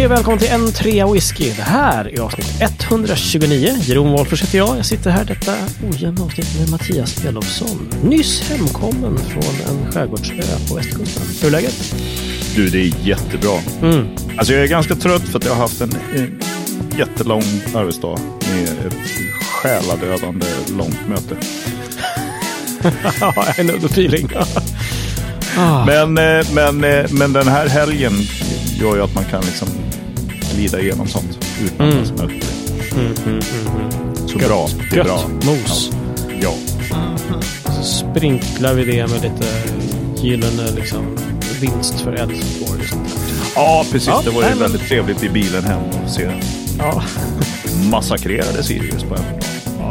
Hej och välkommen till en trea whisky. Det här är avsnitt 129. Jeroen Wolffers heter jag. Jag sitter här detta ojämna avsnitt med Mattias Elofsson. Nyss hemkommen från en skärgårdsö på västkusten. Hur är läget? Du, det är jättebra. Mm. Alltså jag är ganska trött för att jag har haft en, jättelång arbetsdag med ett själadödande långt möte. I know the feeling. ah. Men, eh, men, eh, men den här helgen gör ju att man kan liksom glida igenom sånt utan Mm. att smälta det. Mm, mm, mm, mm. Så bra. Det är Gött bra. mos. Ja. Så sprinklar vi det med lite gyllene liksom, vinst för Elfsborg. och sånt där. ja, precis. Ja, det var ju nej, men- väldigt trevligt i bilen hem att se Ja. massakrerade Sirius på hemmaplan.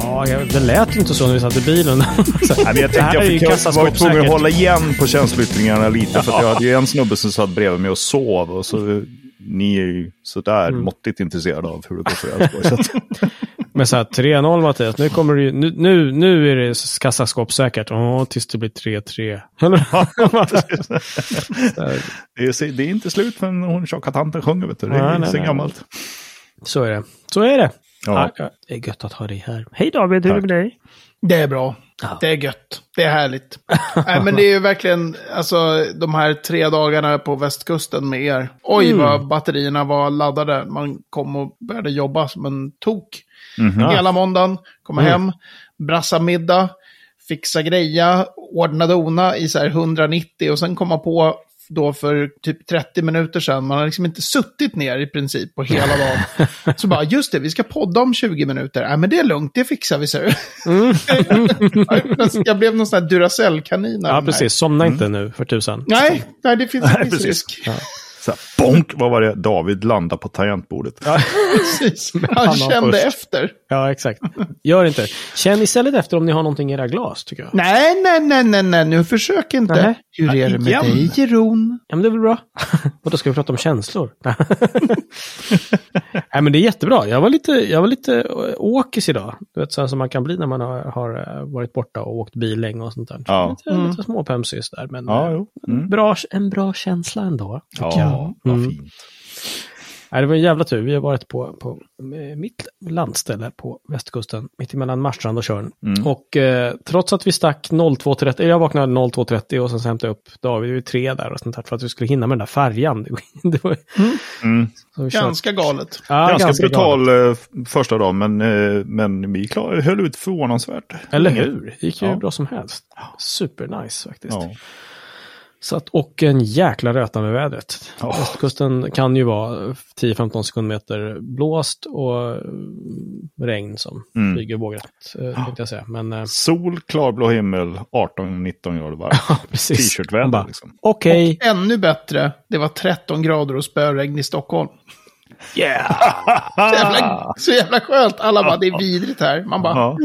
Ja, det lät ju inte så när vi satt i bilen. Så, Nej, men jag tänkte jag, fick, jag var tvungen att hålla igen på känsloyttringarna lite. För att jag hade ju en snubbe som satt bredvid mig och sov. Och så, ni är ju sådär Mm. måttligt intresserade av hur det går för Elfsborg. Men så här 3-0 Mattias, nu kommer det ju, nu, nu, nu är det kassaskåpssäkert. Åh, tills det blir 3-3. Så här, det, är, det är inte slut förrän hon tjocka tanten sjunger. Vet du. Det Nej, är nej, så nej. gammalt. så är det. Så är det. Ja. Ja. det är gött att ha dig här. Hej David, hur är det med dig? Det är bra. Ja. Det är gött. Det är härligt. Nej, men det är ju verkligen, alltså de här tre dagarna på västkusten med er. Oj, Mm. vad batterierna var laddade. Man kom och började jobba som en tok. Mhm. Ja. Hela måndagen, komma Mm. hem, brassa middag, fixa greja, ordna dona i så här 190 och sen komma på då för typ 30 minuter sedan. Man har liksom inte suttit ner i princip på hela dagen. Så bara, just det, vi ska podda om 20 minuter. Nej, men det är lugnt, det fixar vi, ser du. Jag blev någon sån här Duracell-kanin. Ja, precis. Somna inte nu för tusan. Nej, nej, det finns en viss risk. Här, bonk, vad var det? David landade på tangentbordet. Precis. Han kände först. efter. Ja, exakt. Gör inte. Känn istället efter om ni har någonting i era glas, tycker jag. Nej, nej, nej, nej, nej, nu försök inte. Nej. Hur är det med Igen. dig, Jeroen? Ja, men det är väl bra. Och då ska vi prata om känslor. Nej, men det är jättebra. Jag var lite, jag var lite äh, åkis idag. Du vet, så här som man kan bli när man har, har äh, varit borta och åkt bil länge och sånt där. Ja. Lite, Mm. lite småpömsig där, men Ja, jo. Mm. bra, en bra känsla ändå. tycker jag. Vad Mm. fint. Nej, det var en jävla tur. Vi har varit på, på eh, mitt landställe på västkusten, mitt emellan Marstrand och Tjörn. Mm. Och eh, trots att vi stack 02.30, jag vaknade 02.30 och sen hämtade jag upp David, vi var tre där och sånt där för att vi skulle hinna med den där färjan. Det var, Mm. så vi körde- Ganska galet. Ja, ganska, brutal galet. eh, första dagen, men, eh, men vi klar, höll ut förvånansvärt. Eller hur? Det gick ju Ja. bra som helst. Supernice faktiskt. Ja. Så att, och en jäkla röta med vädret. Ja. Västkusten kan ju vara 10-15 sekundmeter blåst och eh, regn som Mm. flyger vågrätt, tänkte jag säga. Men eh, Sol, klarblå himmel, 18-19 grader varmt. T-shirtväder liksom. Okej. Ännu bättre, det var 13 grader och spöregn i Stockholm. Yeah! Så jävla, så jävla skönt. Alla bara, det är vidrigt här. Man bara.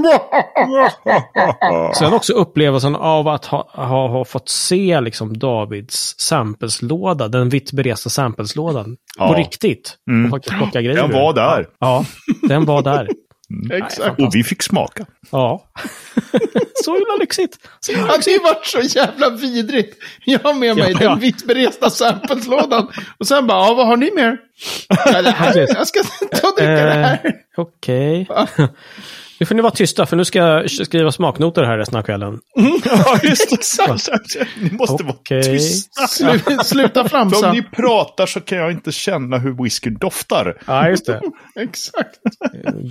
Sen också upplevelsen av att ha, ha, ha fått se liksom Davids samplslåda, den vitt beresta samplslådan, Ja. på riktigt. Mm. Och faktiskt plocka grejer. Den var där. Ja, den var där. Exakt. Och vi fick smaka. Ja. Så himla lyxigt. Så himla Ja, det lyxigt. vart så jävla vidrigt. Jag har med mig Ja, ja. den vittberesta samplslådan. Och sen bara, ja, vad har ni mer? Ja, det här, jag ska ta och dricka det Eh, här. Okej. Nu får ni vara tysta, för nu ska jag skriva smaknoter här resten av kvällen. Ja, just det. Exakt. Ni måste Okej. vara tysta. Slu, sluta För om flamsa. ni pratar så kan jag inte känna hur whiskyn doftar. Ja, just det. Exakt.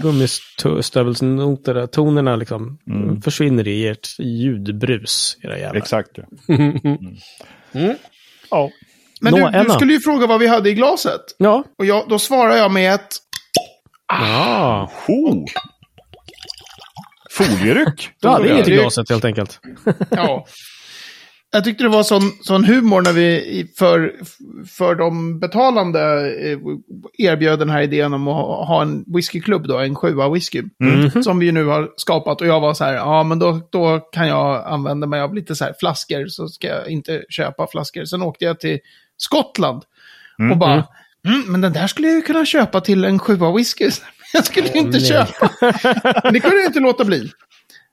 Gummistövelsnoter, tonerna liksom försvinner i ert ljudbrus, era jävlar. Exakt. Ja. Ja. Men Nå, du, du skulle ju fråga vad vi hade i glaset. Ja. Och jag, då svarar jag med ett... ja. Oh. Folieryck. Du hade inget i glaset helt enkelt. Ja. Jag tyckte det var sån, sån humor när vi för, för de betalande eh, erbjöd den här idén om att ha en whiskyklubb då, en sjua whisky. Mhm. Som vi nu har skapat och jag var så här, ja men då, då kan jag använda mig av lite så här flaskor så ska jag inte köpa flaskor. Sen åkte jag till Skottland och bara, mm, men den där skulle jag ju kunna köpa till en sjua whisky. Jag skulle ju inte nej. köpa. Det kunde jag inte låta bli.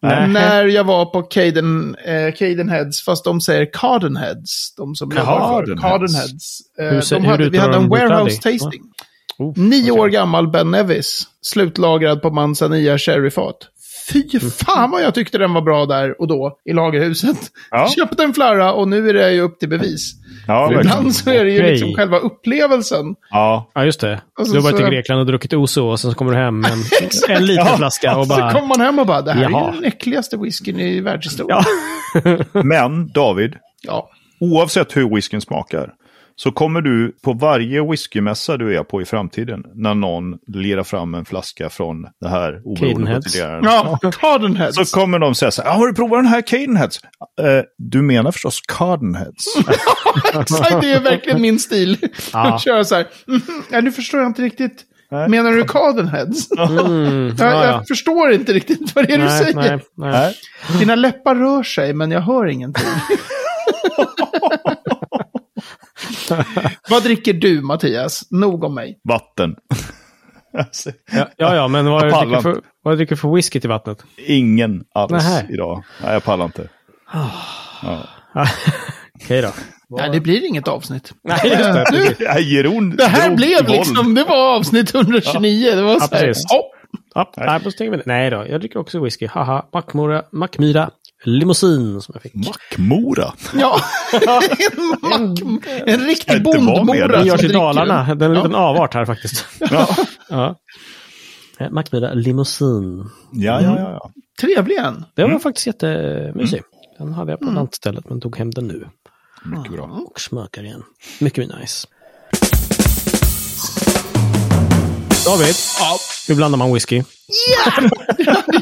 Nej. När jag var på Caden, eh, Cadenheads, fast de säger Cardenheads. De som jobbar för Cardenheads. Cardenheads. Eh, Hur ser- de hade, vi hade en warehouse Bucalli? tasting. Oh, Nio okej. år gammal Ben Nevis, slutlagrad på Manzanilla sherryfat. Fy fan vad jag tyckte den var bra där och då i lagerhuset. Ja. Köpte en flarra och nu är det ju upp till bevis. Ja, För ibland så är det ju Okej. liksom själva upplevelsen. Ja, Ja, just det. Och så- du har varit i så- Grekland och druckit Oso och sen så kommer du hem med en, en liten flaska och Så bara... kommer man hem och bara, det här är Jaha. ju den äckligaste whiskyn i världshistorien. Ja. men David, Ja. oavsett hur whiskyn smakar, så kommer du på varje whiskymässa du är på i framtiden, när någon lirar fram en flaska från det här oberoende Cadenheads. Ja, Cardenheads. Så kommer de säga så här, "Ah, har du provat den här Cadenheads? Eh, du menar förstås Cardenheads? Exakt, det är verkligen min stil. Ja. Att köra så här, "Mhm, ja, nu förstår jag inte riktigt. Nej. Menar du Cardenheads? Mm, Jag, ja, ja. jag förstår inte riktigt vad det är du Nej, säger. nej, nej. Nej. Dina läppar rör sig, men jag hör ingenting. vad dricker du, Mattias? Nog om mig. Vatten. Alltså, Ja, ja, ja, men vad Jag dricker, du för, vad dricker du för whisky till vattnet? Ingen alls Nähä. idag. Nej, jag pallar inte. Ja. Okej då. Nej, det blir inget avsnitt. Nej, just det. Nej, Jeroen det här blev liksom, det var avsnitt 129. Det var Ja, så här, ja, Ja, nej, då stänger vi det. Nej då, jag dricker också whisky. Haha, Mackmora, Mackmyra Limousin som jag fick. Mackmora. ja. en, mack, en riktig bondmora. Den görs i Dalarna. Det är en Ja. liten avart här faktiskt. Ja, Ja. Eh, Mackmyra Limousin. ja, ja. ja, ja. Trevlig en. Den Mm. var faktiskt jättemysig. Den hade jag på lantstället men tog hem den nu. Mycket bra. Och smakar igen. Mycket nice. David, Ja. hur blandar man whisky?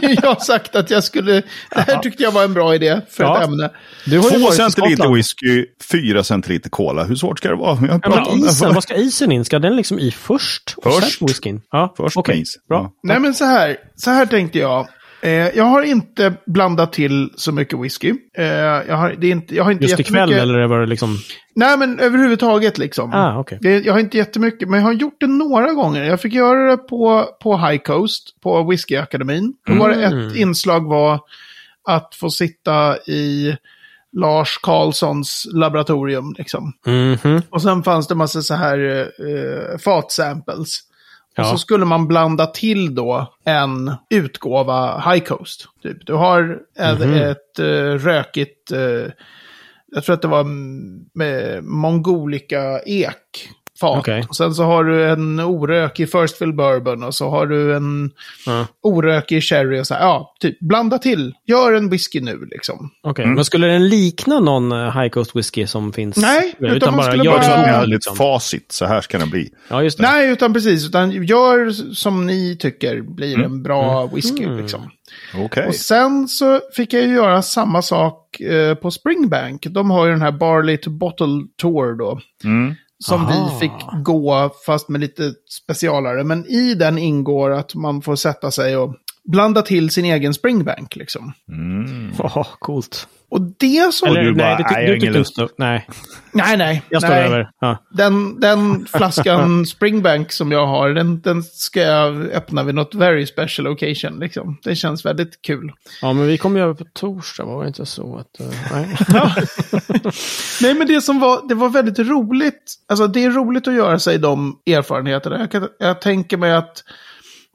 jag har sagt att jag skulle... Det här tyckte jag var en bra idé för Ja. ett ämne. Du har Två centiliter whisky, fyra centiliter cola. Hur svårt ska det vara? Jag Ja, men isen, vad ska isen in? Ska den liksom i först? Och Först. sen whiskyn? Ja, Först okej. med is. Bra. Ja. Nej, men så här, så här tänkte jag. Eh, jag har inte blandat till så mycket whisky. Eh, jag, har, det är inte, jag har inte Just ikväll eller var det liksom... Nej, men överhuvudtaget liksom. Ah, okej. Det, jag har inte jättemycket, men jag har gjort det några gånger. Jag fick göra det på, på High Coast, på Whiskyakademin. Då var det Mm. ett inslag var att få sitta i Lars Karlssons laboratorium. Liksom. Mhm. Och sen fanns det massa så här uh, fatsamples. Och Ja. så skulle man blanda till då en utgåva High Coast. Typ. Du har ett, Mhm. ett eh, rökigt, eh, jag tror att det var mm, med mongolika ek. Fat. Okej. Och sen så har du en orökig First Fill Bourbon och så har du en Ja. orökig Sherry och så här. Ja, typ blanda till. Gör en whisky nu liksom. Okej, Mm. men skulle den likna någon eh, High Coast whisky som finns? Nej, utan, utan man bara skulle gör bara- lite liksom. facit. Så här ska den bli. Ja, just det. Nej, utan precis. Utan gör som ni tycker blir en bra whisky Mm. liksom. Okej. Och sen så fick jag ju göra samma sak eh, på Springbank. De har ju den här Barley to Bottle Tour då. Mm. Som Aha. vi fick gå, fast med lite specialare. Men i den ingår att man får sätta sig och blanda till sin egen Springbank liksom. Mm. Åh, coolt. Och det så... Eller, du bara, nej, det, ty- nej, du tyckte lust. inte... Nej, Nej, nej. jag står nej. över. Ja. Den, den flaskan Springbank som jag har, den, den ska jag öppna vid något very special occasion. Liksom. Det känns väldigt kul. ja, men vi kom ju över på torsdag, var det inte så att... eh, nej. Nej, men det som var, det var väldigt roligt. Alltså det är roligt att göra sig de erfarenheterna. Jag, kan, jag tänker mig att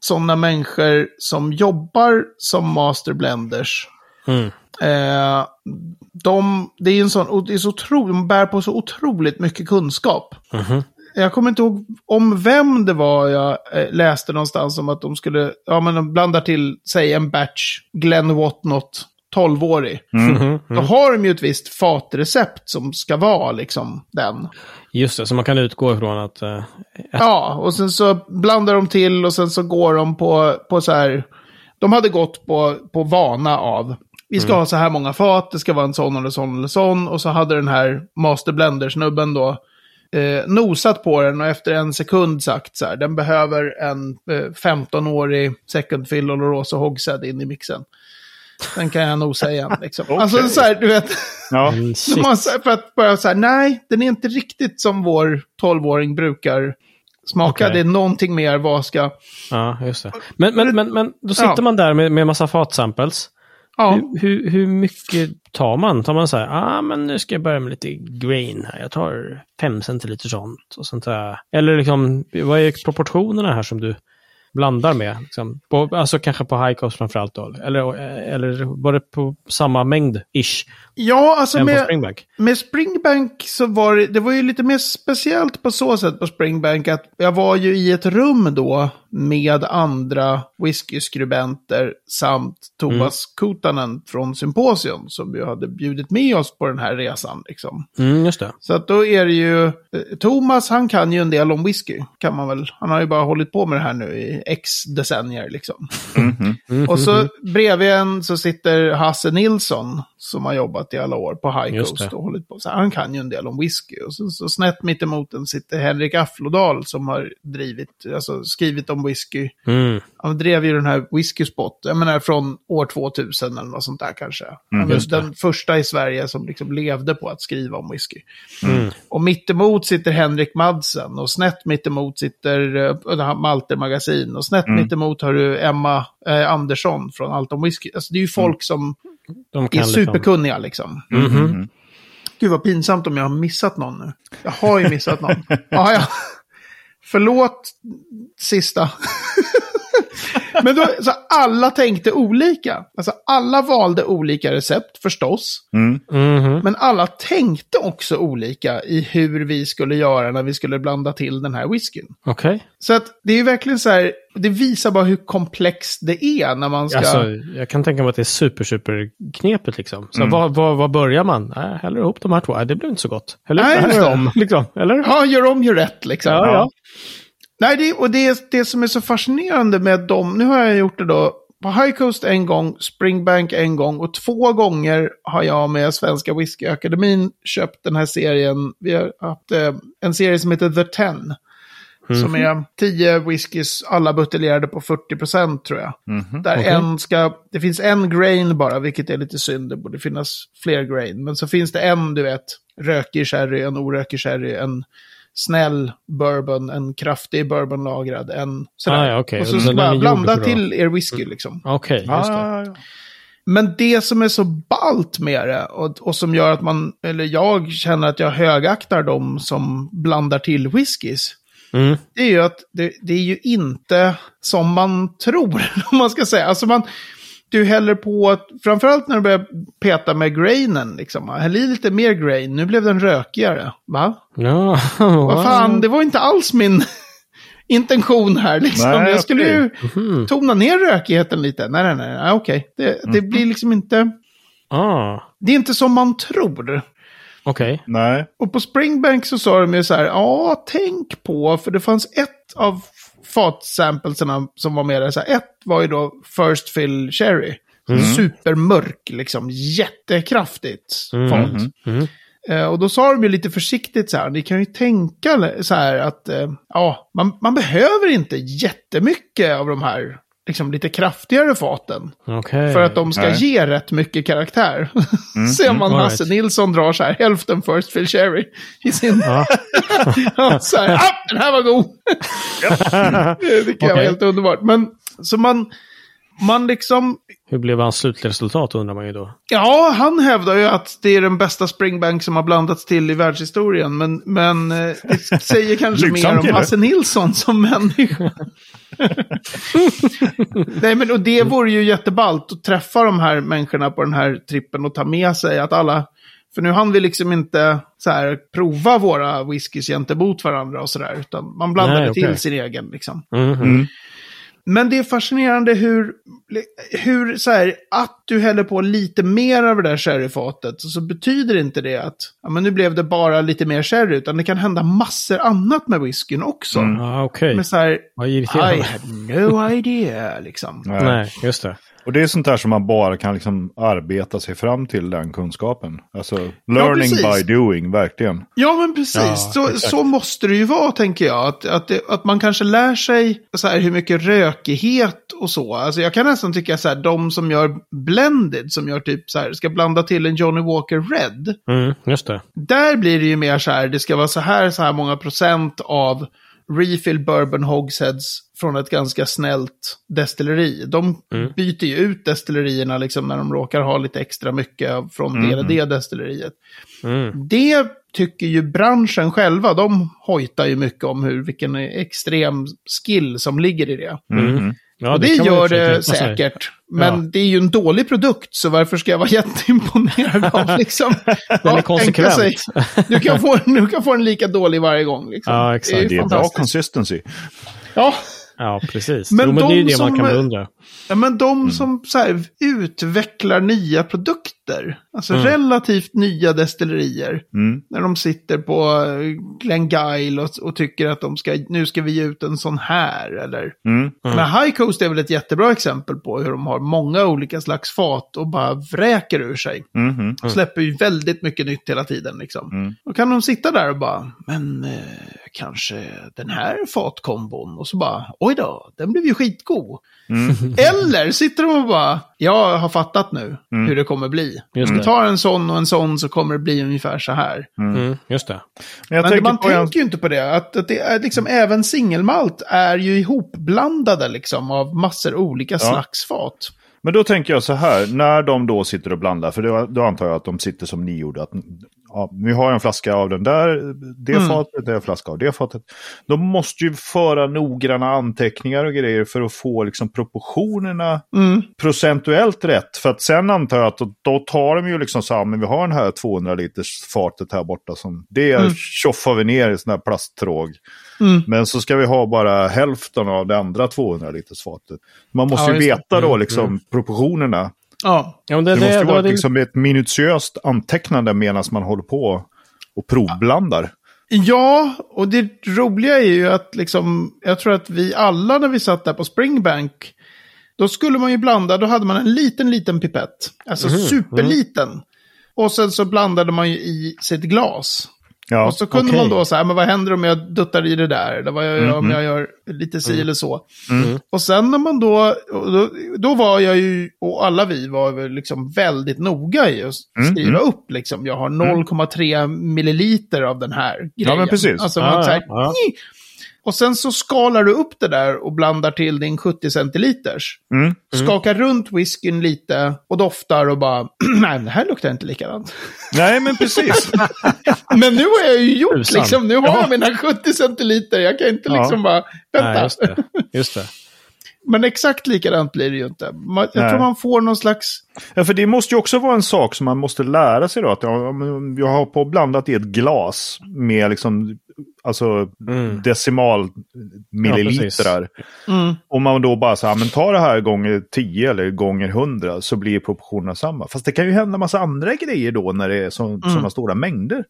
sådana människor som jobbar som masterblenders, Mm. eh, de, det är en sån, och det är så otro, de bär på så otroligt mycket kunskap. Mhm. Jag kommer inte ihåg om vem det var jag eh, läste någonstans om att de skulle, ja men de blandar till, säg en batch Glenn Whatnot 12-årig. Mhm. Då har de ju ett visst fatrecept som ska vara liksom den. Just det, så man kan utgå ifrån att... eh, Ja, och sen så blandar de till och sen så går de på, på så här... De hade gått på, på vana av, vi ska ha så här många fat, det ska vara en sån eller sån eller sån. Och så hade den här Master Blender-snubben då eh, nosat på den och efter en sekund sagt så här, den behöver en eh, 15-årig second fill Oloroso Hogshead in i mixen. Den kan jag nosa igen liksom. Alltså Okej. så här, du vet. Ja. mm, här- för att bara så här, nej, den är inte riktigt som vår 12-åring brukar smaka. Okej. Det är någonting mer, vad ska... Ja, just det. Men, men, men, men då sitter Ja. man där med, med massa fatsamples. Ja. Hur, hur, hur mycket tar man? Tar man så här, ah men nu ska jag börja med lite grain här. Jag tar fem centiliter sånt och sånt där. Eller liksom, vad är proportionerna här som du blandar med? Liksom, på, alltså kanske på high cost framförallt då? Eller, eller var det på samma mängd, ish, Ja, alltså med, Springbank? med Springbank så var det, det var ju lite mer speciellt på så sätt på Springbank att jag var ju i ett rum då med andra whiskyskribenter samt Thomas Kutanen från Symposium som ju hade bjudit med oss på den här resan. Liksom. Mm, just det. Så att då är det ju, eh, Thomas han kan ju en del om whisky, kan man väl. Han har ju bara hållit på med det här nu i x decennier liksom. Mhm. Och så bredvid en så sitter Hasse Nilsson som har jobbat i alla år på High Just Coast det. och hållit på. Så han kan ju en del om whisky. Och så, så snett mitt emot den sitter Henrik Afflodal som har drivit, alltså skrivit om whisky. Mm. Han drev ju den här Whisky Spot, jag menar från år 2000 eller något sånt där kanske. Han var just det. den första i Sverige som liksom levde på att skriva om whisky. Mm. Och mittemot sitter Henrik Madsen och snett mittemot sitter uh, Malter Magasin och snett mittemot har du Emma eh, Andersson från Allt om whisky. Alltså det är ju folk som De är kan lite om- superkunniga liksom. Mhm. Gud vad pinsamt om jag har missat någon nu. Jag har ju missat någon. ja, ja. Förlåt sista. Men då, så alla tänkte olika. Alltså alla valde olika recept förstås. Mm. Mhm. Men alla tänkte också olika i hur vi skulle göra när vi skulle blanda till den här whiskyn. Okej. Så att det är ju verkligen så här, det visar bara hur komplext det är när man ska... Alltså, jag kan tänka mig att det är super, super knepigt liksom. Så var, var, var börjar man? Äh, häller ihop de här två. Äh, det blir inte så gott. Eller Nej, häller det. om, liksom. Eller? Ja, gör om, gör rätt liksom. Ja, ja. Nej, det, och det, är det som är så fascinerande med dem, nu har jag gjort det då på High Coast en gång, Springbank en gång och två gånger har jag med Svenska Whiskyakademin köpt den här serien. Vi har haft eh, en serie som heter The Ten. Som är tio whiskys, alla buteljerade på 40% tror jag. Där Okej. en ska, det finns en grain bara, vilket är lite synd. Det borde finnas fler grain. Men så finns det en, du vet, rökig sherry, en orökig sherry, en snäll bourbon, en kraftig bourbonlagrad, en sådär. Ah, ja, okej. Och så är bara blanda till er whisky liksom. Okej, just det. Ah, ja. Men det som är så ballt med det och, och som gör att man, eller jag känner att jag högaktar dem som blandar till whiskys. Mm. Det är ju att det, det är ju inte som man tror, om man ska säga. Alltså man, du häller på, att- framförallt när du börjar peta med grainen, liksom. Häll i lite mer grain, nu blev den rökigare. Va? Ja, Vad fan, det var inte alls min intention här liksom. Nej, jag skulle ju Mhm. tona ner rökigheten lite. Nej, nej, nej, nej okej. Det, det Mhm. blir liksom inte, Ah, det är inte som man tror. okej. Nej. Och på Springbank så sa de ju så här, ja, tänk på, för det fanns ett av fatsamplesarna som var med där. Så här, ett var ju då First Fill Cherry. Supermörk, liksom jättekraftigt fat. Mhm. Eh, och då sa de ju lite försiktigt så här, ni kan ju tänka så här att, eh, ja, man, man behöver inte jättemycket av de här, liksom lite kraftigare faten. Okej. För att de ska Nej. ge rätt mycket karaktär. Ser man all Hasse right. Nilsson drar så här, hälften First Fill Cherry i sin... Ja. Så här, ah, den här var god! det tycker jag var Okej. helt underbart. Men så man, man liksom... Hur blev hans slutliga resultat undrar man ju då. Ja, han hävdar ju att det är den bästa Springbank som har blandats till i världshistorien. Men, men eh, det säger kanske mer om. Hasse Nilsson som människa. Nej, men och det vore ju jätteballt att träffa de här människorna på den här trippen och ta med sig att alla... För nu hann vi liksom inte så här, prova våra whiskys gentemot varandra och sådär. Utan man blandade Nej, okej. till sin egen liksom. Mhm. Men det är fascinerande hur, hur så här, att du häller på lite mer av det där sherryfatet, så betyder inte det att ja, men nu blev det bara lite mer sherry, utan det kan hända massor annat med whiskyn också. Ah, okej. Men så här, I had no idea, liksom. Nej, just det. Och det är sånt där som man bara kan liksom arbeta sig fram till den kunskapen. Alltså, learning precis. by doing, verkligen. Ja, men precis. Ja, så, exakt. så måste det ju vara, tänker jag. Att, att, det, att man kanske lär sig så här, hur mycket rökighet och så. Alltså, jag kan nästan tycka så här, de som gör blended, som gör typ så här, ska blanda till en Johnny Walker Red. Mm, just det. Där blir det ju mer så här, det ska vara så här, så här många procent av refill bourbon hogsheads från ett ganska snällt destilleri. De Mm. byter ju ut destillerierna liksom när de råkar ha lite extra mycket från det eller det destilleriet. Mm. Det tycker ju branschen själva, de hojtar ju mycket om hur, vilken extrem skill som ligger i det. Mm. Ja, och det, man ju gör det säkert. Men Ja. det är ju en dålig produkt, så varför ska jag vara jätteimponerad av liksom... Den är konsekvent. sig, Du kan, få, du kan få den lika dålig varje gång. Liksom. Ja, exakt. ju Det är bra consistency. Ja, Ja, precis. Men jo, men det är ju de det man som- kan beundra. Ja, men de som så här, utvecklar nya produkter, alltså Mm. relativt nya destillerier, Mm. när de sitter på eh, Glengyle och, och tycker att de ska, nu ska vi ge ut en sån här, eller... Mm. Men High Coast är väl ett jättebra exempel på hur de har många olika slags fat och bara vräker ur sig. Och släpper ju väldigt mycket nytt hela tiden liksom. Mm. Då kan de sitta där och bara, men eh, kanske den här fatkombon. Och så bara, oj då, den blev ju skitgod. Mm. Eller sitter de och bara, jag har fattat nu Mm. hur det kommer bli. Just Om det. du tar en sån och en sån så kommer det bli ungefär så här. Mm, just det. Men jag Men tänker man på en... tänker ju inte på det. Att, att det är liksom, även singelmalt är ju ihopblandade liksom av massor olika slags fat. Men då tänker jag så här, när de då sitter och blandar, för då, då antar jag att de sitter som ni gjorde, att ja, vi har en flaska av den där, det Mm. fatet, en flaska av det fatet. De måste ju föra noggranna anteckningar och grejer för att få liksom proportionerna Mm. procentuellt rätt. För att sen antar jag att då, då tar de ju liksom så här, men vi har den här 200 liters fatet här borta som, det Mm. tjoffar vi ner i sån här plasttråg. Mm. Men så ska vi ha bara hälften av det andra 200 liters fatet. Man måste Ja, ju veta då Mm, liksom proportionerna. Ja, Ja, men det, Det, det, måste ju det, vara det, liksom ett minutiöst antecknande medan man håller på och provblandar. Ja, och det roliga är ju att liksom, jag tror att vi alla när vi satt där på Springbank, då skulle man ju blanda, då hade man en liten, liten pipett. Alltså Mhm, superliten. Och sen så blandade man ju i sitt glas. Ja, och så kunde okej. man då säga, men vad händer om jag duttar i det där? Eller vad jag gör om jag gör lite si eller så. Mm. Och sen när man då, då, då var jag ju, och alla vi var väl liksom väldigt noga i att Mm, skriva upp liksom, jag har 0,3 milliliter av den här grejen. men precis. Alltså, Ja, man, så här, ja, ja. Och sen så skalar du upp det där och blandar till din 70 centiliters. Mm. Skakar runt whiskyn lite och doftar och bara, nej, det här luktar inte likadant. Nej, men precis. Men nu har jag ju gjort, liksom, nu har jag mina 70 centiliter, jag kan inte Ja. liksom bara, vänta. Nej, just det. Just det. Men exakt likadant blir det ju inte. Man, jag tror man får någon slags... ja, för det måste ju också vara en sak som man måste lära sig då. Att jag, jag har på blandat i ett glas med liksom, alltså Mm. decimal millilitrar. Mm. Om man då bara säger, men ta det här gånger 10 eller gånger 100 så blir proportionerna samma. Fast det kan ju hända massa andra grejer då när det är så, Mm. sådana stora mängder.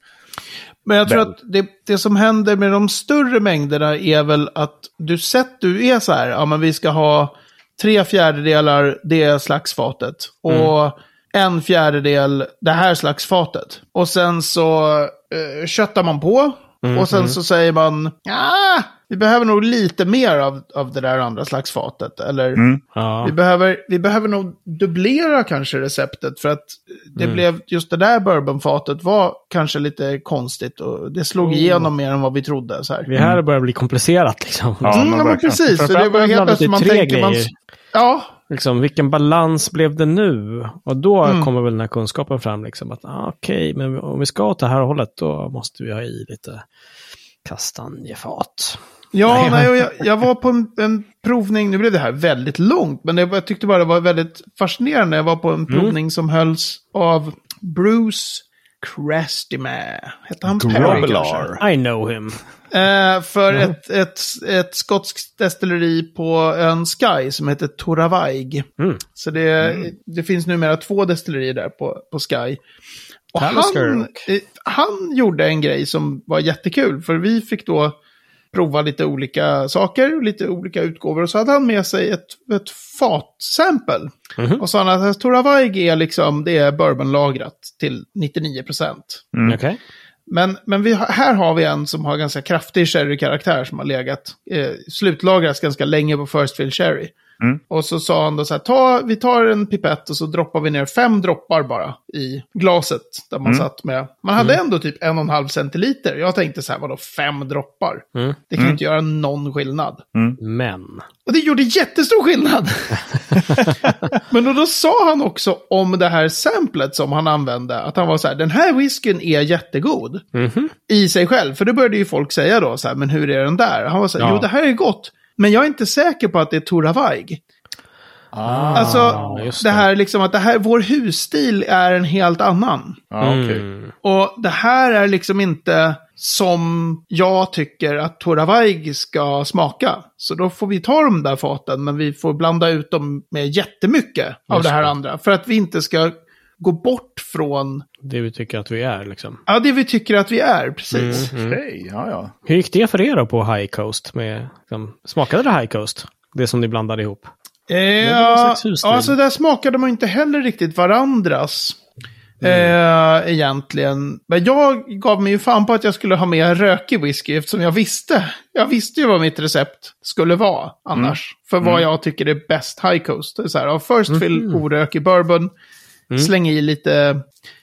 Men jag tror Väl. att det, det som händer med de större mängderna är väl att du sett, du är så här, ja men vi ska ha tre fjärdedelar det slags fatet. Och en fjärdedel det här slags fatet. Och sen så eh, köttar man på. Och sen så säger man, ja, vi behöver nog lite mer av, av det där andra slags fatet. Eller Ja. Vi, behöver, vi behöver nog dubblera kanske receptet för att det blev, just det där bourbonfatet var kanske lite konstigt och det slog igenom mer än vad vi trodde. Så här. Det här börjar bli komplicerat liksom. Ja, mm, men ja, men verkligen. precis. Så det var helt man plötsligt man tänker man... grejer. Ja, Liksom, vilken balans blev det nu? Och då Mm. kommer väl den här kunskapen fram. Liksom, att ah, okej, men om vi ska åt det här hållet då måste vi ha i lite kastanjefat. ja Nej. jag, jag var på en, en provning, nu blev det här väldigt långt, men var- jag tyckte bara det var väldigt fascinerande. Jag var på en provning som hölls av Bruce Crestime. Hette han Perry kanske? I know him. Eh, för ett, ett, ett skotskt destilleri på ön Skye som heter Toravaig. Mm. Så det, det finns numera två destillerier där på, på Skye. Och han, eh, han gjorde en grej som var jättekul, för vi fick då prova lite olika saker, lite olika utgåvor. Och så hade han med sig ett, ett fatsample. Mhm. Och sa han att Toravaig är liksom, det är bourbonlagrat till 99 procent. Mm. Okej. Men, men vi, har- här har vi en som har ganska kraftig sherry-karaktär som har legat, eh, slutlagrats ganska länge på First Fill Sherry. Mm. Och så sa han då så här, ta, vi tar en pipett och så droppar vi ner fem droppar bara i glaset. Där man Mm. satt med, man hade ändå typ en och en halv centiliter. Jag tänkte så här, vadå fem droppar? Mm. Det kan ju inte göra någon skillnad. Men. Och det gjorde jättestor skillnad. Men då, då sa han också om det här samplet som han använde, att han var så här, den här whiskyn är jättegod Mhm. i sig själv. För det började ju folk säga då, så här, men hur är den där? Han var så här, Ja. jo det här är gott, men jag är inte säker på att det är Tora Vaig. Ah, Alltså, just det det. här liksom att det här, vår husstil är en helt annan. ja, okej. Mm. Och det här är liksom inte som jag tycker att Tora Vaig ska smaka. Så då får vi ta de där faten, men vi får blanda ut dem med jättemycket av Just det här det. andra. För att vi inte ska gå bort från Det vi tycker att vi är liksom. ja, det vi tycker att vi är. Precis. Mm. Okej, ja, ja. Hur gick det för er då på High Coast? Med, liksom, smakade det High Coast? Det som ni blandade ihop? Eh, ja, alltså där smakade man inte heller riktigt varandras. Eh, egentligen. Men jag gav mig ju fan på att jag skulle ha med rökig whisky eftersom jag visste. Jag visste ju vad mitt recept skulle vara annars. För vad jag tycker är bäst high coast. Det är så här, first fill orökig bourbon. Släng i lite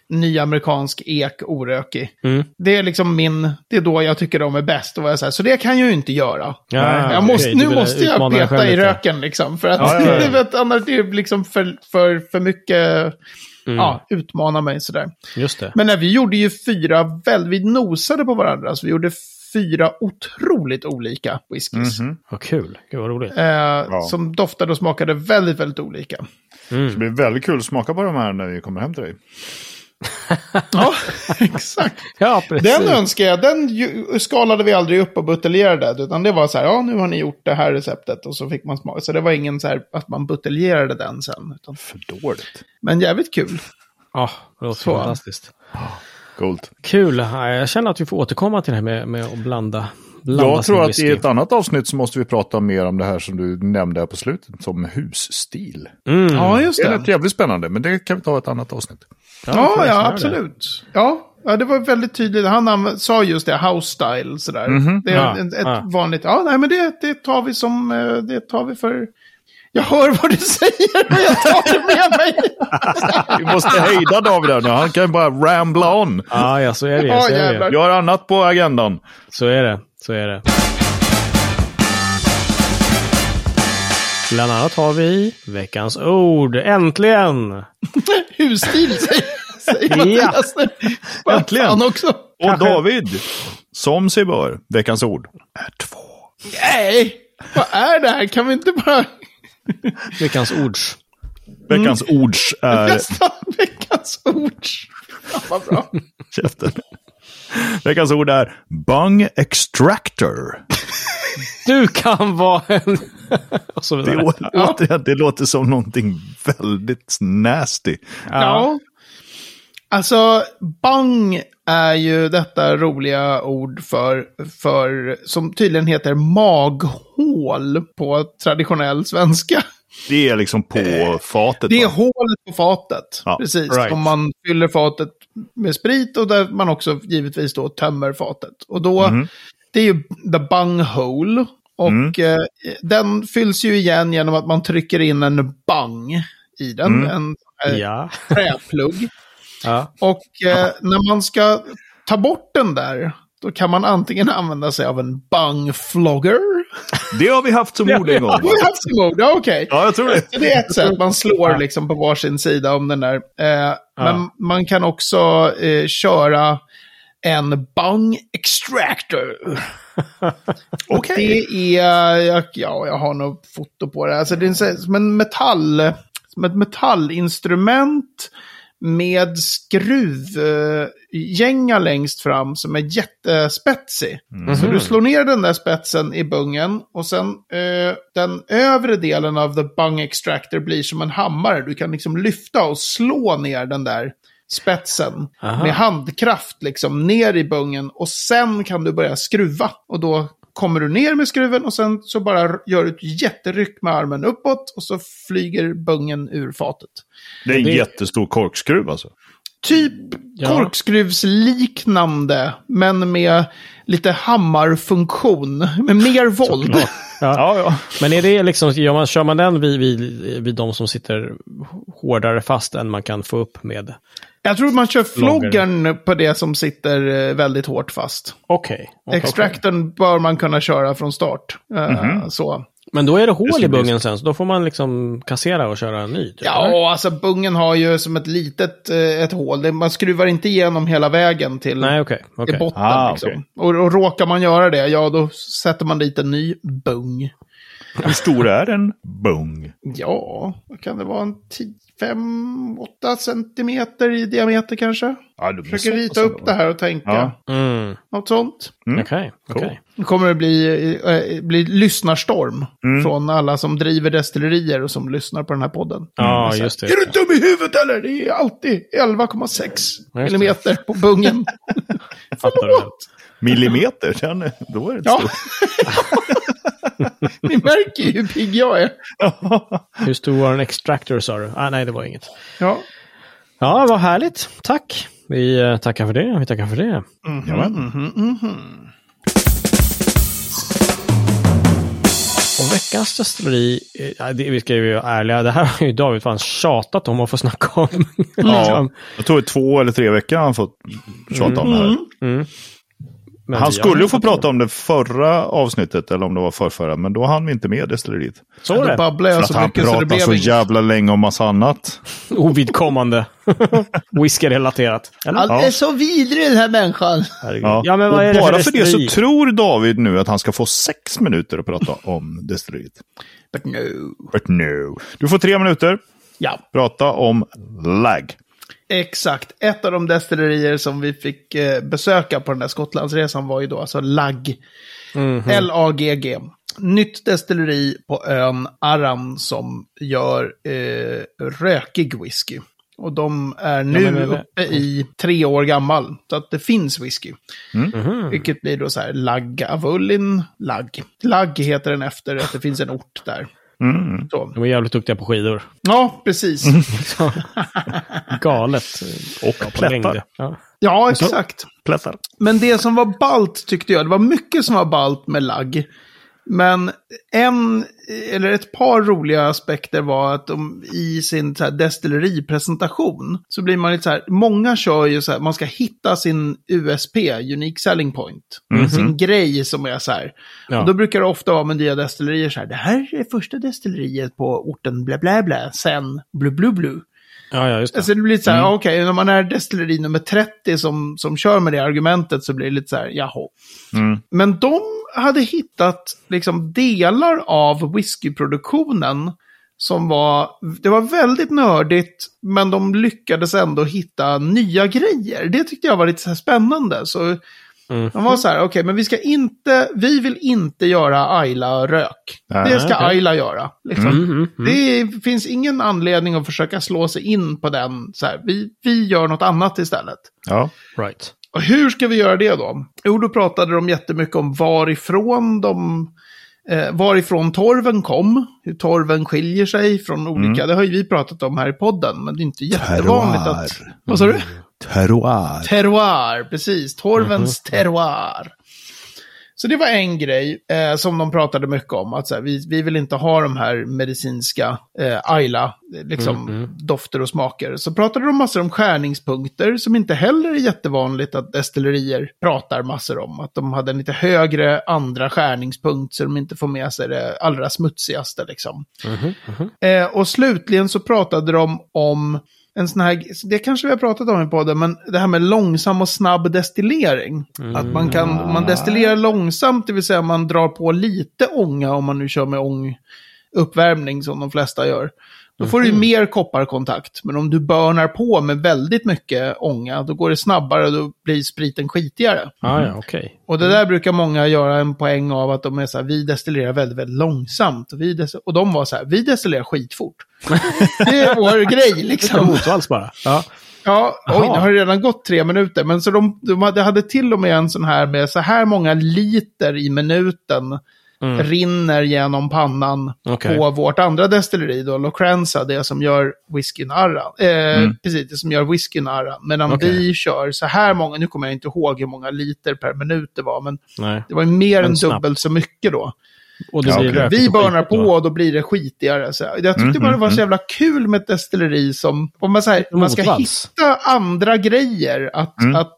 ny amerikansk ek orökig. Mm. Det är liksom min, det är då jag tycker de är bäst. Och så, här, så det kan jag ju inte göra. Ja, Jag måste, okej, nu måste jag peta i röken liksom. För att Ja, ja, ja. vet, annars är det liksom för, för, för mycket, ja, utmana mig sådär. Just det. Men nej, vi gjorde ju fyra, väl, vi nosade på varandra. Så vi gjorde fyra otroligt olika whiskys. Mhm. Vad kul. Gud vad roligt. Eh, Som doftade och smakade väldigt, väldigt olika. Det blir väldigt kul att smaka på de här när vi kommer hem till dig. Ja, exakt. Ja, precis. Den önskar jag, den skalade vi aldrig upp och buteljerade. Utan det var så här, ja nu har ni gjort det här receptet. Och så fick man smaka. Så det var ingen så här att man buteljerade den sen. Utan, För dåligt. men jävligt kul. Ja, det låter Så. fantastiskt. Coolt. Kul. Ja, Jag känner att vi får återkomma till det här med, med att blanda. Jag tror att i ett annat avsnitt så måste vi prata mer om det här som du nämnde här på slutet, som husstil. Mm. Ja, just Det är det. rätt jävligt spännande, men det kan vi ta i ett annat avsnitt. Ja, ja, det. absolut. Ja, ja, det var väldigt tydligt. Han sa just det, house style sådär. Det är Ja, ett, ett ja. vanligt, ja nej men det, det tar vi som, eh, det tar vi för... Jag hör vad du säger, men jag tar det med mig. Vi måste hejda David här nu, han kan bara rambla on. Ja, ja, så är det. Ja, så, är det. Jag har annat på agendan. så är det. Så är det. Bland annat har vi veckans ord. Äntligen! Husstil säger, säger Ja. Mattias nu. Vad Äntligen. också. Och Kanske- David, som sig bör, veckans ord är två. Nej, vad är det här? Kan vi inte bara... Veckans ords. Veckans ords är... Veckans ord. Ja, vad bra. Käften. Veckans ord är bung extractor. Du kan vara en... och så Det, å- återigen, det låter som någonting väldigt nasty. Ja. Alltså, bang är ju detta roliga ord för, för som tydligen heter maghål på traditionell svenska. Det är liksom på fatet. Det är va? hålet på fatet. Ja, Precis. right. Om man fyller fatet med sprit och där man också givetvis då tömmer fatet. Och då, Mhm. det är ju the bung hole. Och Mm. eh, den fylls ju igen genom att man trycker in en bang i den. Mm. En eh, Ja. träplugg. ja. Och eh, när man ska ta bort den där, då kan man antingen använda sig av en bung flogger. Det har vi haft som ord en gång. Har vi haft som ord? Ja, okej. Ja, jag tror det. Så det är ett sätt, man slår liksom på varsin sida om den där. Eh, Men man kan också eh, köra en bung extractor. Okej. Det är, jag, ja, jag har nog foto på det. Alltså det är en som en metall, som ett metallinstrument med skruvgänga längst fram som är jättespetsig. Så du slår ner den där spetsen i bungen och sen eh, den övre delen av the bung extractor blir som en hammare. Du kan liksom lyfta och slå ner den där spetsen Aha. med handkraft liksom ner i bungen och sen kan du börja skruva och då kommer du ner med skruven och sen så bara gör du ett jätteryck med armen uppåt och så flyger bungen ur fatet. Det är en Det- jättestor korkskruv alltså. typ Ja. korkskruvsliknande, men med lite hammarfunktion. Med mer våld. Ja. Ja, ja. Men är det liksom, gör man, kör man den vid, vid, vid de som sitter hårdare fast än man kan få upp med? Jag tror man kör floggern på det som sitter eh, väldigt hårt fast. Okej. okej, Extractorn bör man kunna köra från start. Eh, Så. okej. Men då är det hål i bungen sen, så då får man liksom kassera och köra en ny? Typ, eller? Ja, alltså bungen har ju som ett litet eh, ett hål. Man skruvar inte igenom hela vägen till, Nej, okej. till okej. botten. Ah, liksom. okej. och, och råkar man göra det, ja då sätter man dit en ny bung. Hur stor är en bung? Ja, kan det vara? En 5-8 centimeter i diameter kanske? Ja, du Försöker rita upp det här och tänka. Ja. Mm. Något sånt. Mm. Okej, okej. Nu kommer det bli, eh, bli lyssnarstorm Mm. från alla som driver destillerier och som lyssnar på den här podden. Ja, här, just det. Är du dum i huvudet eller? Det är alltid 11,6 det. millimeter på bungen. Fattar du helt. Millimeter, då är det Ja. Ni märker ju hur pigg jag är. Hur stor var en extractor sa du? Ah, nej, det var inget. Ja. Ja, vad härligt. Tack. Vi eh, tackar för det. Vi tackar för det. Jajamän. Och veckans destilleri, eh, vi ska ju vara ärliga, det här har ju David fan tjatat om att få snacka om. Ja, Liksom. jag tror det är två eller tre veckor han fått tjata om det här. Mm. Men Han skulle ju få prata om det förra avsnittet, eller om det var förrförra, men då hann vi inte med destilleriet. Så det. jag För att så han mycket så det blev så jävla länge om massa annat. Ovidkommande. Whisky-relaterat. Han är så vidrig den här människan. Ja. Ja, men vad är det bara för för det så tror David nu att han ska få sex minuter att prata om destilleriet. But no. But no. Du får tre minuter. Ja, Prata om lag. Exakt. Ett av de destillerier som vi fick eh, besöka på den där Skottlandsresan var ju då alltså LAG. Mhm. L-A-G-G. Nytt destilleri på ön Arran som gör eh, rökig whisky. Och de är nu men- men- uppe i tre år gammal. Så att det finns whisky. Mhm. Vilket blir då så här Lagavulin Lag. Lag heter den efter att det finns en ort där. Mm. Så. De är jävligt duktiga på skidor. Ja, precis. Galet. Och plättar. Ja. Ja, exakt. Plättar. Men det som var balt tyckte jag, det var mycket som var balt med lagg. Men en, eller ett par roliga aspekter var att de i sin så här destilleripresentation så blir man lite så här, många kör ju så här, man ska hitta sin USP, Unique Selling Point. Sin grej som är så här. Ja. Och då brukar det ofta vara med nya destillerier så här, det här är första destilleriet på orten bla bla bla, sen blu blu blu. ja, ja, just det. Alltså det blir lite så här, okej, när man är destilleri nummer 30 som, som kör med det argumentet så blir det lite så här, jaha. Mm. Men de hade hittat liksom delar av whiskyproduktionen som var, det var väldigt nördigt, men de lyckades ändå hitta nya grejer. Det tyckte jag var lite så här spännande. Så Mm. de var så här, okej, men vi ska inte, vi vill inte göra Ayla-rök. Nej, Det ska okej. Ayla göra. Liksom. Mm, mm, mm. Det finns ingen anledning att försöka slå sig in på den. Så här, vi, vi gör något annat istället. Ja. Right. Och hur ska vi göra det då? Jo, då pratade de jättemycket om varifrån de... Eh, varifrån torven kom, hur torven skiljer sig från olika, det har ju vi pratat om här i podden, men det är inte jättevanligt att... Terroir. Vad sa du? Terroir. Terroir, precis. Torvens terroir. Så det var en grej eh, som de pratade mycket om. Att så här, vi, vi vill inte ha de här medicinska eh, Ayla, eh, liksom dofter och smaker. Så pratade de massor om skärningspunkter som inte heller är jättevanligt att destillerier pratar massor om. Att de hade en lite högre andra skärningspunkt så de inte får med sig det allra smutsigaste liksom. Eh, och slutligen så pratade de om en sån här, det kanske vi har pratat om i podden, men det här med långsam och snabb destillering. Att man kan, man destillerar långsamt, det vill säga man drar på lite ånga om man nu kör med ånguppvärmning som de flesta gör. Då får du ju mer kopparkontakt. Men om du börnar på med väldigt mycket ånga, då går det snabbare och då blir spriten skitigare. Ah, ja, okej. Och det där brukar många göra en poäng av att de är så här, vi destillerar väldigt, väldigt långsamt. Och, vi och de var så här, vi destillerar skitfort. det är vår grej Som liksom. motvalls bara. Ja. Ja, oj, nu har det redan gått tre minuter. Men så de, de hade, hade till och med en sån här med så här många liter i minuten rinner genom pannan Okej. på vårt andra destilleri då, Locranza, det som gör whiskyn arran. Eh, Precis, det som gör whiskyn arran. Medan Okej. vi kör så här många, nu kommer jag inte ihåg hur många liter per minut det var, men Nej. det var ju mer än snabbt. dubbelt så mycket då. Och det Ja, rökigt Vi skitigt på då. och då blir det skitigare. Så jag tyckte Mm, bara det var mm, så jävla kul med ett destilleri som, om man, säger, man ska hitta andra grejer att, Mm. att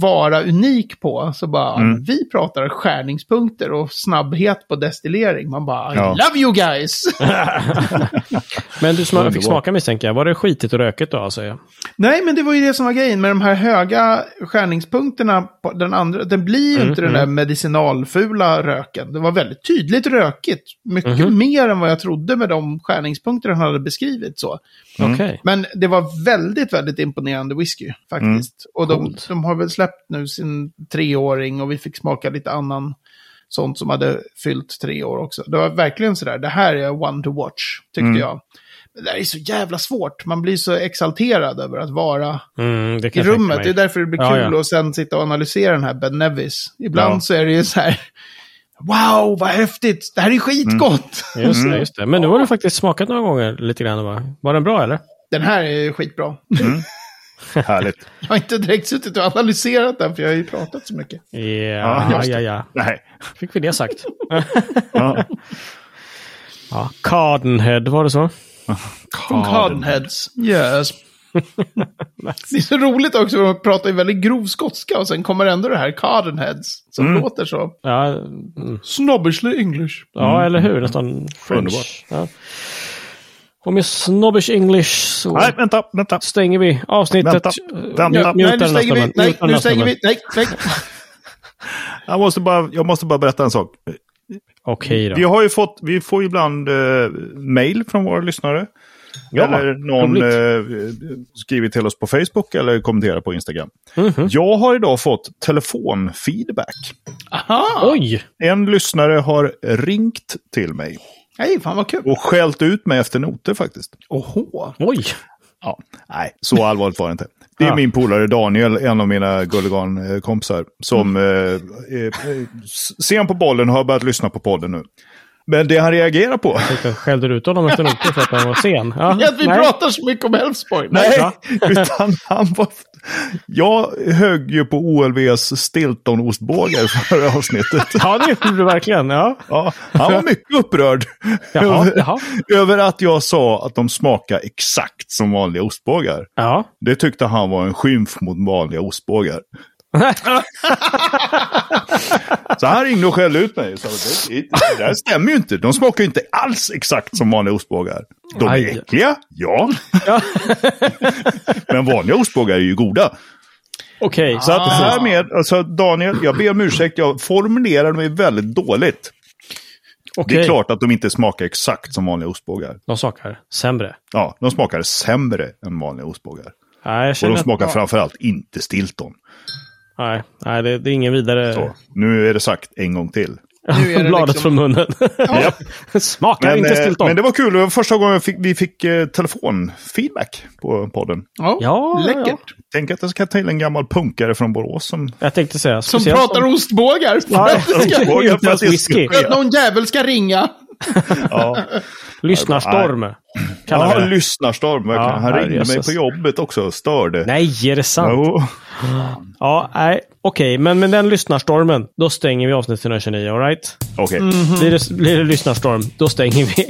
vara unik på. Så bara, Mm. vi pratar skärningspunkter och snabbhet på destillering. Man bara, I Ja. love you guys! Men du sma- fick smaka misstänker jag. Var det skitigt och rökigt då alltså? Nej, men det var ju det som var grejen med de här höga skärningspunkterna. På den andra, den blir ju Mm, inte den där medicinalfula röken. Det var väldigt tydligt rökigt. Mycket Mhm. mer än vad jag trodde med de skärningspunkter han hade beskrivit. så. Mm. Okej. Men det var väldigt, väldigt imponerande whisky faktiskt. Och de, de har väl släppt nu sin treåring och vi fick smaka lite annan sånt som hade fyllt tre år också. Det var verkligen sådär, det här är one to watch, tyckte Mm. jag. Men det här är så jävla svårt. Man blir så exalterad över att vara Mm, i rummet. Det är därför det blir Ja, kul ja. att sen sitta och analysera den här Ben Nevis. Ibland Ja. så är det ju så här, wow, vad häftigt, det här är skitgott. Just Mm. det, just det. Men nu har du faktiskt smakat några gånger lite grann. Va? Var den bra eller? Den här är skitbra. Härligt. Jag har inte direkt suttit och analyserat den, för jag har ju pratat så mycket. Ja, Ja, ja, just ja. Nej. Fick vi det sagt. Ja. Ja, Cardenhead, var det så? Cardenheads. Yes. det är så roligt också, de pratar ju väldigt grov skotska och sen kommer ändå det här Cardenheads, som Mm. låter så. Ja, mm. Snobbishly English. ja eller hur? Nästan French. Ja. Och med snobbish English så Nej, vänta, vänta. stänger vi avsnittet. Vänta, vänta. Nej, nu stänger vi. Nej, nu stänger vi. Nej, nej. Jag måste, bara, jag måste bara berätta en sak. Okej Vi då. har ju fått, vi får ju ibland eh, mail från våra lyssnare. Ja, eller någon eh, skriver till oss på Facebook eller kommenterar på Instagram. Mhm. Jag har idag fått telefonfeedback. Aha! Oj! En lyssnare har ringt till mig Nej, fan vad kul. och skällt ut mig efter noter faktiskt. Oho. Oj! Ja, nej, så allvarligt var det inte. Det är Ja. min polare Daniel, en av mina Gulligan-kompisar, som Mm. eh, eh, s- ser han på bollen har börjat lyssna på podden nu. Men det han reagerar på... Jag skällde ut honom efter noter för att han var sen. Ja, vi nej. pratar så mycket om Elfsborg. Nej, va? utan han var... Jag högg ju på OLVs Stilton-ostbågar förra avsnittet. Ja, det gjorde du verkligen. Ja. Ja, han var mycket upprörd Jaha, över, jaha. över att jag sa att de smakar exakt som vanliga ostbågar. Ja. Det tyckte han var en skymf mot vanliga ostbågar. Så han ringde och skällde ut mig. Så det, det, det där stämmer ju inte. De smakar ju inte alls exakt som vanliga ostbågar. De är Aj. äckliga, ja. Men vanliga ostbågar är ju goda. Okej, Så att Ah. härmed, alltså Daniel, jag ber om ursäkt, jag formulerade mig väldigt dåligt. okej. Det är klart att de inte smakar exakt som vanliga ostbågar. De smakar sämre. Ja, de smakar sämre än vanliga ostbågar. Nej, jag Och de att- smakar framförallt inte Stilton. Nej, nej det, det är ingen vidare... Så, nu är det sagt en gång till. Nu är det Bladet liksom- från munnen. Japp. Smakar Men, inte eh, Stilton. men det var kul, det var första gången vi fick, vi fick eh, telefonfeedback på podden. Ja, Ja, läckert. ja. Tänk att jag ska ta in en gammal punkare från Borås som... Jag tänkte säga. Som pratar om- ostbågar. Ja, För att det ska- ostbågar. inte ens whisky. för att någon jävel ska ringa. Ja, Lyssnarstorm. Ja det. lyssnarstorm verkligen. Ja, Han ringde mig på jobbet också och störde. Nej, är det sant? Jo. Ja, nej. Okej, men med den lyssnarstormen, då stänger vi avsnitt 129, alright? Okej. Blir, det, blir det lyssnarstorm, då stänger vi.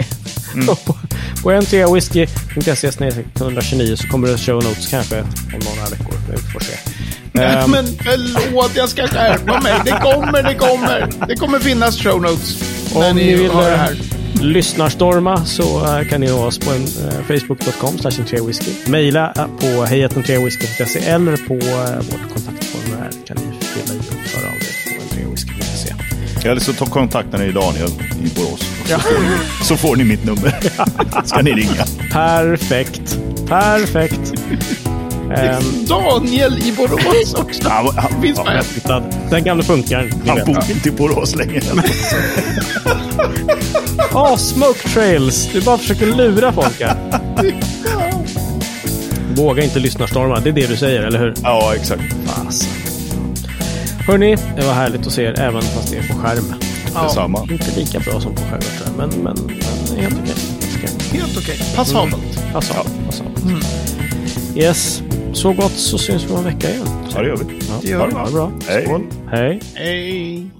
Mm. på på ntwhisky.se 129 så kommer det show notes kanske om några veckor. Vi får se. Ehm, Men förlåt, jag ska skärpa mig. Det kommer, det kommer. Det kommer finnas show notes. Om ni vill eh, här. lyssnarstorma så eh, kan ni nå oss på eh, facebook.com whisky. Maila eh, på hejatentreawhisky.se eller på vårt kontaktformulär kan ni fylla i och föra av er på entreawhisky.se. Eller så ta kontakten med Daniel i Borås. Så, får ni, så får ni mitt nummer. Ska ni ringa. Perfekt. Perfekt. Ehm, Daniel i Borås också. Han, han, Finns ja, med. titta, den gamla punkaren. ni han bor inte i Borås längre. Åh, smoke trails! Du bara försöker lura folk här. Våga inte lyssnarstorma, det är det du säger, eller hur? Ja, exakt. Hörni, det var härligt att se er även fast det är på skärm. Ja. Detsamma. Inte lika bra som på skärgårdsö, men, men, men helt okej. Okay. Helt okej. Passabelt. Mm. Passabelt. passabelt. Mm. Yes, så gott så syns vi om en vecka igen. Ja, det gör vi. Ja. Det gör Ha vi. det bra. Hej. Skål. Hej. Hej.